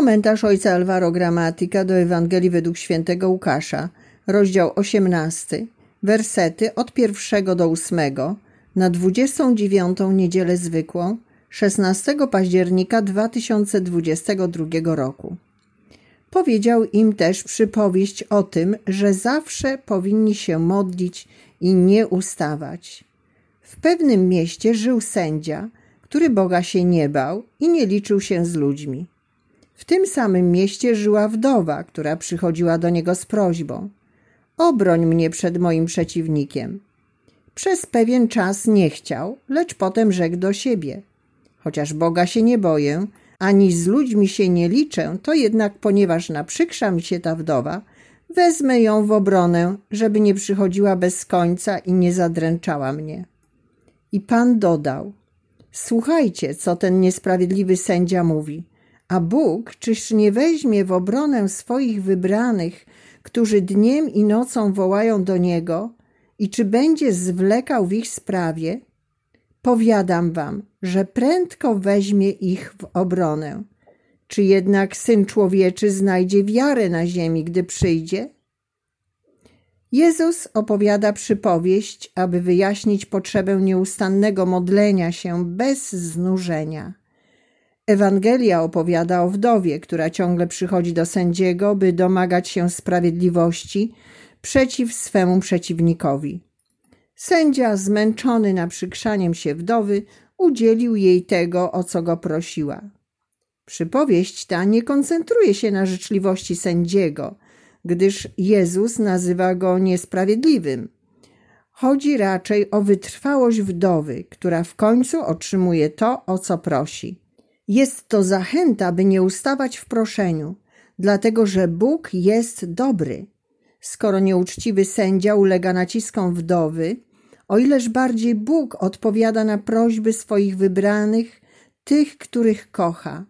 Komentarz ojca Alvaro Gramatyka do Ewangelii według świętego Łukasza, rozdział 18, wersety od pierwszego do ósmego na 29 niedzielę zwykłą 16 października 2022 roku. Powiedział im też przypowieść o tym, że zawsze powinni się modlić i nie ustawać. W pewnym mieście żył sędzia, który Boga się nie bał i nie liczył się z ludźmi. W tym samym mieście żyła wdowa, która przychodziła do niego z prośbą: Obroń mnie przed moim przeciwnikiem. Przez pewien czas nie chciał, lecz potem rzekł do siebie: Chociaż Boga się nie boję, ani z ludźmi się nie liczę, to jednak, ponieważ naprzykrza mi się ta wdowa, wezmę ją w obronę, żeby nie przychodziła bez końca i nie zadręczała mnie. I pan dodał: Słuchajcie, co ten niesprawiedliwy sędzia mówi. A Bóg czyż nie weźmie w obronę swoich wybranych, którzy dniem i nocą wołają do Niego, i czy będzie zwlekał w ich sprawie? Powiadam wam, że prędko weźmie ich w obronę. Czy jednak Syn Człowieczy znajdzie wiarę na ziemi, gdy przyjdzie? Jezus opowiada przypowieść, aby wyjaśnić potrzebę nieustannego modlenia się bez znużenia. Ewangelia opowiada o wdowie, która ciągle przychodzi do sędziego, by domagać się sprawiedliwości przeciw swemu przeciwnikowi. Sędzia, zmęczony naprzykrzaniem się wdowy, udzielił jej tego, o co go prosiła. Przypowieść ta nie koncentruje się na życzliwości sędziego, gdyż Jezus nazywa go niesprawiedliwym. Chodzi raczej o wytrwałość wdowy, która w końcu otrzymuje to, o co prosi. Jest to zachęta, by nie ustawać w proszeniu, dlatego że Bóg jest dobry. Skoro nieuczciwy sędzia ulega naciskom wdowy, o ileż bardziej Bóg odpowiada na prośby swoich wybranych, tych, których kocha.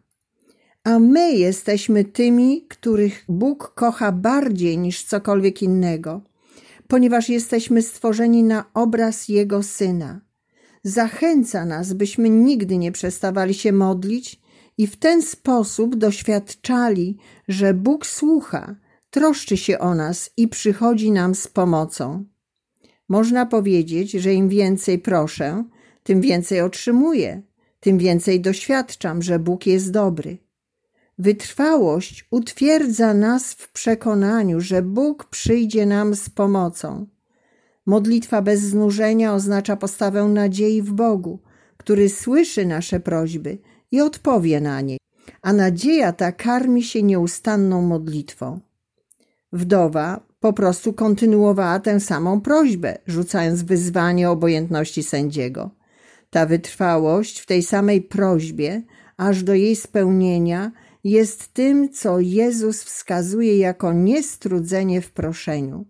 A my jesteśmy tymi, których Bóg kocha bardziej niż cokolwiek innego, ponieważ jesteśmy stworzeni na obraz Jego Syna zachęca nas, byśmy nigdy nie przestawali się modlić i w ten sposób doświadczali, że Bóg słucha, troszczy się o nas i przychodzi nam z pomocą. Można powiedzieć, że im więcej proszę, tym więcej otrzymuję, tym więcej doświadczam, że Bóg jest dobry. Wytrwałość utwierdza nas w przekonaniu, że Bóg przyjdzie nam z pomocą. Modlitwa bez znużenia oznacza postawę nadziei w Bogu, który słyszy nasze prośby i odpowie na nie, a nadzieja ta karmi się nieustanną modlitwą. Wdowa po prostu kontynuowała tę samą prośbę, rzucając wyzwanie obojętności sędziego. Ta wytrwałość w tej samej prośbie, aż do jej spełnienia, jest tym, co Jezus wskazuje jako niestrudzenie w proszeniu.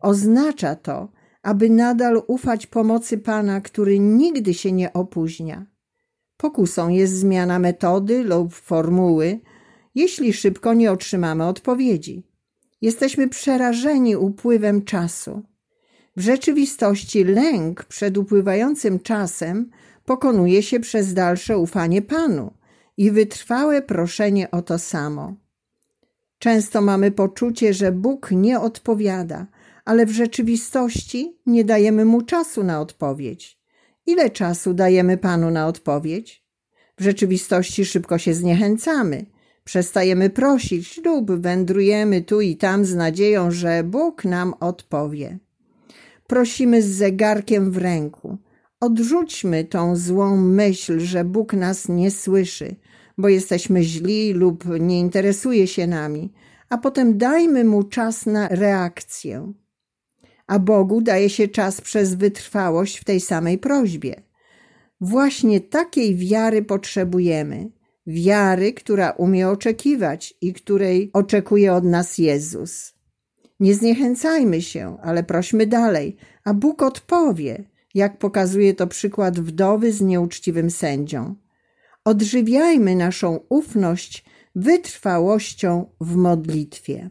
Oznacza to, aby nadal ufać pomocy Pana, który nigdy się nie opóźnia. Pokusą jest zmiana metody lub formuły, jeśli szybko nie otrzymamy odpowiedzi. Jesteśmy przerażeni upływem czasu. W rzeczywistości lęk przed upływającym czasem pokonuje się przez dalsze ufanie Panu i wytrwałe proszenie o to samo. Często mamy poczucie, że Bóg nie odpowiada, ale w rzeczywistości nie dajemy mu czasu na odpowiedź. Ile czasu dajemy Panu na odpowiedź? W rzeczywistości szybko się zniechęcamy, przestajemy prosić lub wędrujemy tu i tam z nadzieją, że Bóg nam odpowie. Prosimy z zegarkiem w ręku. Odrzućmy tą złą myśl, że Bóg nas nie słyszy, bo jesteśmy źli lub nie interesuje się nami, a potem dajmy mu czas na reakcję a Bogu daje się czas przez wytrwałość w tej samej prośbie. Właśnie takiej wiary potrzebujemy. Wiary, która umie oczekiwać i której oczekuje od nas Jezus. Nie zniechęcajmy się, ale prośmy dalej, a Bóg odpowie, jak pokazuje to przykład wdowy z nieuczciwym sędzią. Odżywiajmy naszą ufność wytrwałością w modlitwie.